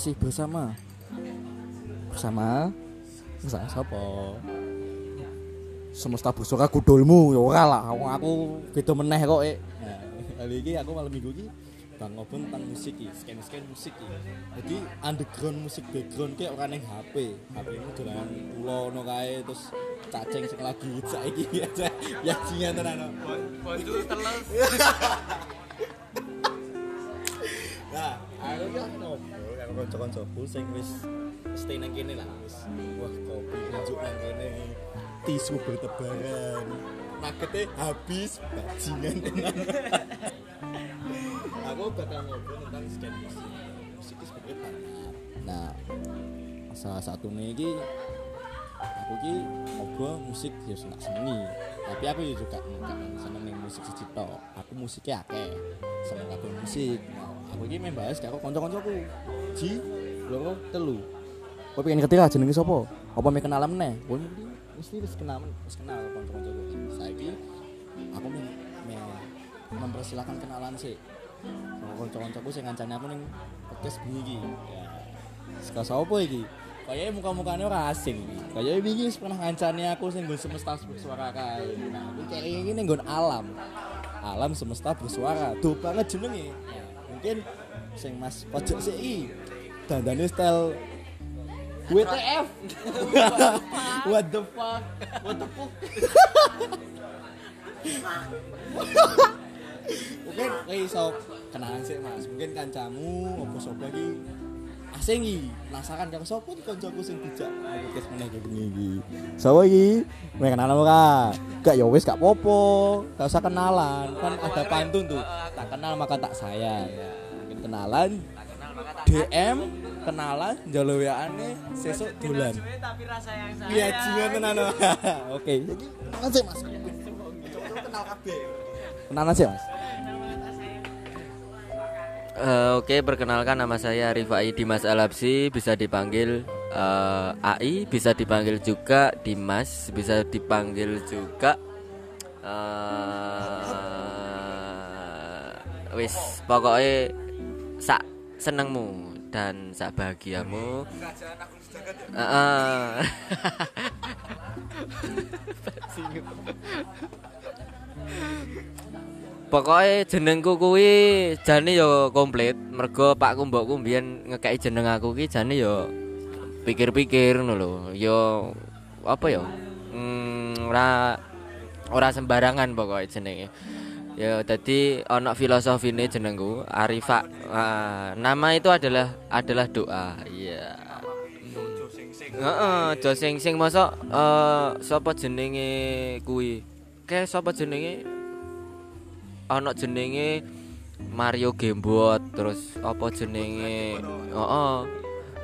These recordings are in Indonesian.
Masih bersama bersama bersama siapa? Semesta busuk aku dolmu ya ora lah. Aku aku beda meneh kok eh. Nah, kali ini aku malam minggu ini bang ngobrol tentang musik iki, scan-scan musik iki. Jadi underground musik background kayak orang yang HP. HP ini dolanan pulo no kae terus cacing sing lagi saiki aja. Ya jingan tenan. Bonjol teles. Nah, aku ngobrol karo kanca-kancaku sing wis stay nang kene lah wis. Wah, kopi njuk nang kene. Tisu bertebaran. Makete habis bajingan tenan. aku bakal ngobrol tentang scan musik. Musik itu sebenarnya banyak. Nah, salah satu nih aku ki ngobrol musik ya seneng seni tapi aku ya juga enggak seneng ning musik siji tok aku musiknya akeh seneng kabeh musik nah, aku ki main bahas karo kanca-kancaku ji loro telu kowe pengen lah jenenge sapa apa me kenalan meneh kowe mesti wis kenal wis kenal kanca-kancaku saiki aku me, me mempersilahkan kenalan sih sama kanca-kancaku sing ngancani aku ning podcast bengi iki ya Saka sapa iki? Kayaknya muka-mukanya ora asing Kayaknya iki wis pernah ngancani aku sing nggon semesta bersuara kae. Nah, iki kayak iki ning nggon alam. Alam semesta bersuara. Duh banget jenenge. Nah, mungkin sing Mas pojok iki dandane style WTF. What the fuck? What the fuck? Mungkin kowe iso kenalan sih Mas. Mungkin kancamu apa sapa iki asing iki penasaran karo sapa iki kancaku sing dijak podcast meneh iki bengi iki. Sapa iki? Kowe kenalan ora? Gak ya wis gak popo. Gak usah kenalan. Kan ada pantun tuh. Tak kenal maka tak sayang. Mungkin kenalan DM kenalan njalo WA-ane sesuk dolan. Tapi rasa yang saya. Iya, jingan tenan. Oke. Jadi kenalan sih Mas. Kenal kabeh. Kenalan sih Mas. Eh, Oke, perkenalkan nama saya Rifai Dimas Alapsi, bisa dipanggil eh, AI, bisa dipanggil juga Dimas, bisa dipanggil juga eh wis pokoknya sak senengmu dan sak bahagiamu. Pokoknya jenengku kuwi jane yo komplit mergo pakku mbokku mbiyen ngekeki jeneng aku ki jane yo pikir-pikir ngono. Yo apa yo? Hmm, ora ora sembarangan pokoknya jenenge. Ya tadi ono filosofine jenengku Arifa. Ah, nama itu adalah adalah doa. Iya. Heeh, jo sing sing mosok eh sapa jenenge kuwi? Kayak sapa jenenge? Ana jenenge Mario Gamebot terus apa jenenge? Heeh.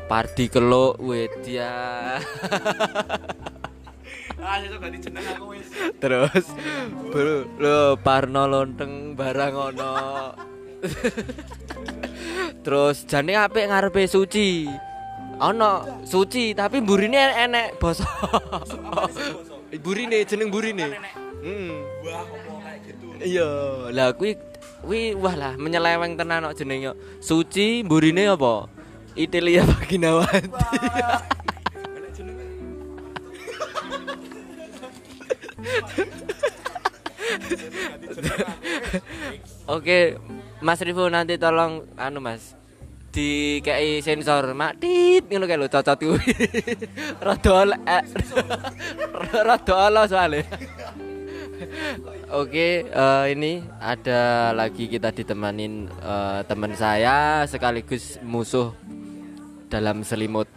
Pardi Keluk Wedia. Ah, itu ganti jeneng aku wis. terus bro, lo Parno Lonteng barang ono. terus jane apik ngarepe suci. Ono suci tapi burine enek basa. burine jeneng burine. Heeh. Wah, ngomong kayak gitu. Iya, lah kuwi kuwi wah lah menyeleweng tenan kok jenenge. Suci burine apa? Italia Baginawanti. Oke, Mas Rivo nanti tolong anu Mas di kayak sensor mak tit ngono kae lho cocot kuwi. Rada eh, rada ala soalnya. Oke, eh, ini ada lagi kita ditemanin eh, teman saya sekaligus musuh dalam selimut.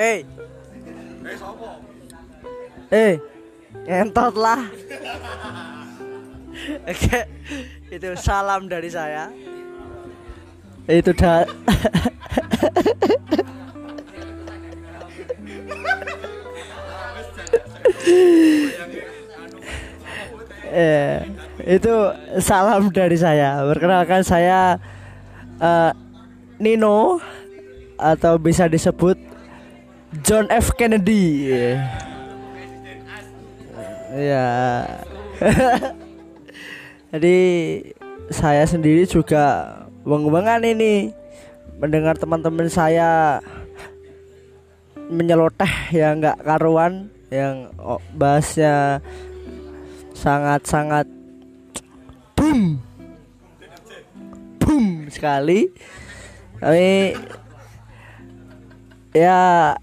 Hei. Eh, entot lah. Oke, itu salam dari saya. Itu dah. eh, itu salam dari saya. Perkenalkan saya eh, Nino atau bisa disebut John F Kennedy. Ya. Jadi saya sendiri juga weng-wengan ini. Mendengar teman-teman saya menyeloteh yang nggak karuan. Yang oh, bahasnya sangat-sangat boom. Boom sekali. Tapi ya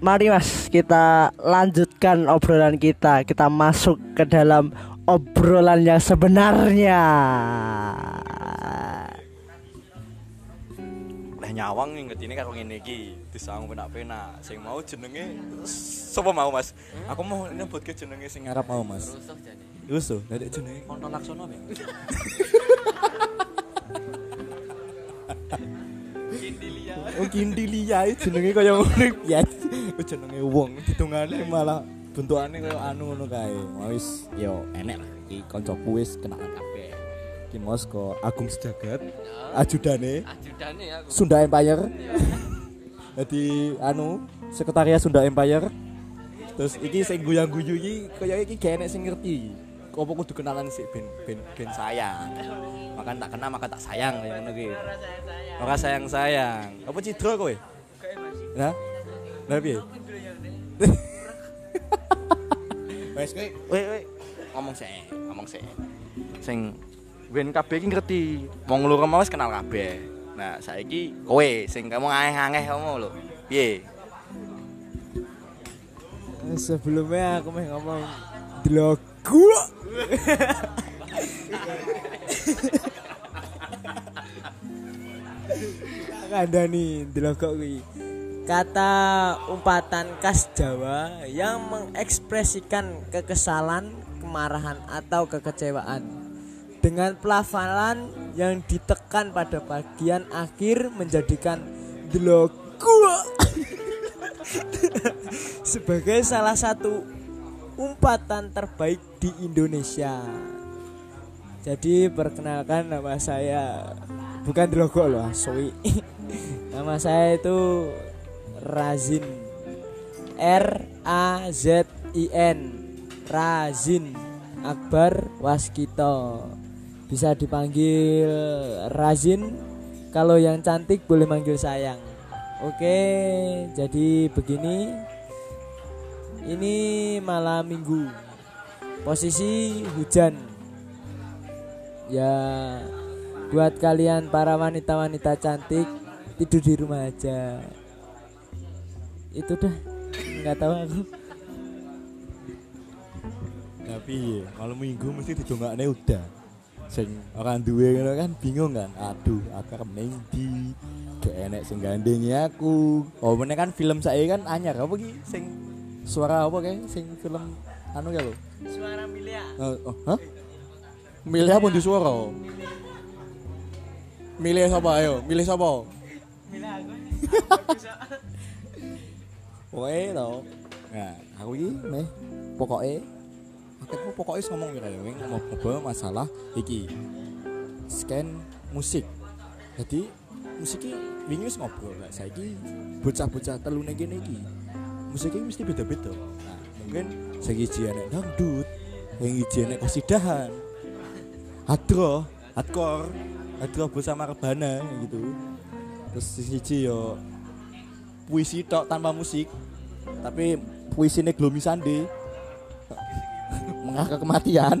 mari mas kita lanjutkan obrolan kita. Kita masuk ke dalam obrolan yang sebenarnya. Lah nyawang inget ini karo ngene iki, disangu penak-penak. Sing mau jenenge sapa mau, Mas? Aku mau nyebut ke jenenge sing ngarap mau mas. Rusuh jadi. Jenenge Konto Laksono ya. oh kindilia jenenge kaya ngono ya oh jenenge wong hitungane malah bentukane kaya anu ngono kae. Wis yo enek lah. Iki kancaku wis kenalan kabeh. Iki Mosko Agung Sejagat ajudane. Ajudane aku. Sunda Empire. Jadi anu sekretariat Sunda Empire. Terus iki sing guyang-guyu iki kaya iki gak enek sing ngerti. Apa kudu kenalan sih ben ben ben sayang. Makan tak kenal maka tak sayang kaya ngono ki ora sayang sayang apa cidro kowe? Nah nah piye wes kowe weh, ngomong sih, ngomong sih. Sing ben kabeh iki ngerti. Wong loro mau wis kenal kabeh. Nah, saiki kowe sing kamu angeh-angeh kamu lho. Piye? sebelumnya aku mau ngomong dilogu ada nih dilogu kuwi kata umpatan khas Jawa yang mengekspresikan kekesalan, kemarahan atau kekecewaan dengan pelafalan yang ditekan pada bagian akhir menjadikan dilogu sebagai salah satu umpatan terbaik di Indonesia. Jadi perkenalkan nama saya bukan di logo loh, Soi. nama saya itu Razin. R A Z I N. Razin Akbar Waskito. Bisa dipanggil Razin. Kalau yang cantik boleh manggil sayang. Oke, jadi begini. Ini malam minggu. Posisi hujan. Ya, buat kalian para wanita-wanita cantik tidur di rumah aja. Itu dah. nggak tahu aku. tapi malam minggu mesti didongakne udah. Sing orang duwe ngono kan bingung kan. Aduh aku arep ning ndi? Gak enek sing gandengi aku. Oh meneh kan film saya kan anyar. Apa ki sing suara apa kayak sing film anu ya lo Suara Milia. oh, oh hah? Milih apa di suara? Milih sapa? Ayo milih sapa? Milia aku. Pokoknya tau Nah aku ini meh Pokoknya Aku pokoknya ngomong kira wing ngomong ngobrol masalah iki scan musik. Jadi musik iki wingi ngobrol lah saiki bocah-bocah telune kene iki. Musik iki mesti beda-beda. Nah, mungkin sing iji enek dangdut, yang iji enek kasidahan. Hadro, hardcore, hadro bersama rebana gitu. Terus siji yo puisi tok tanpa musik tapi puisinya Glomi Sande mengangkat kematian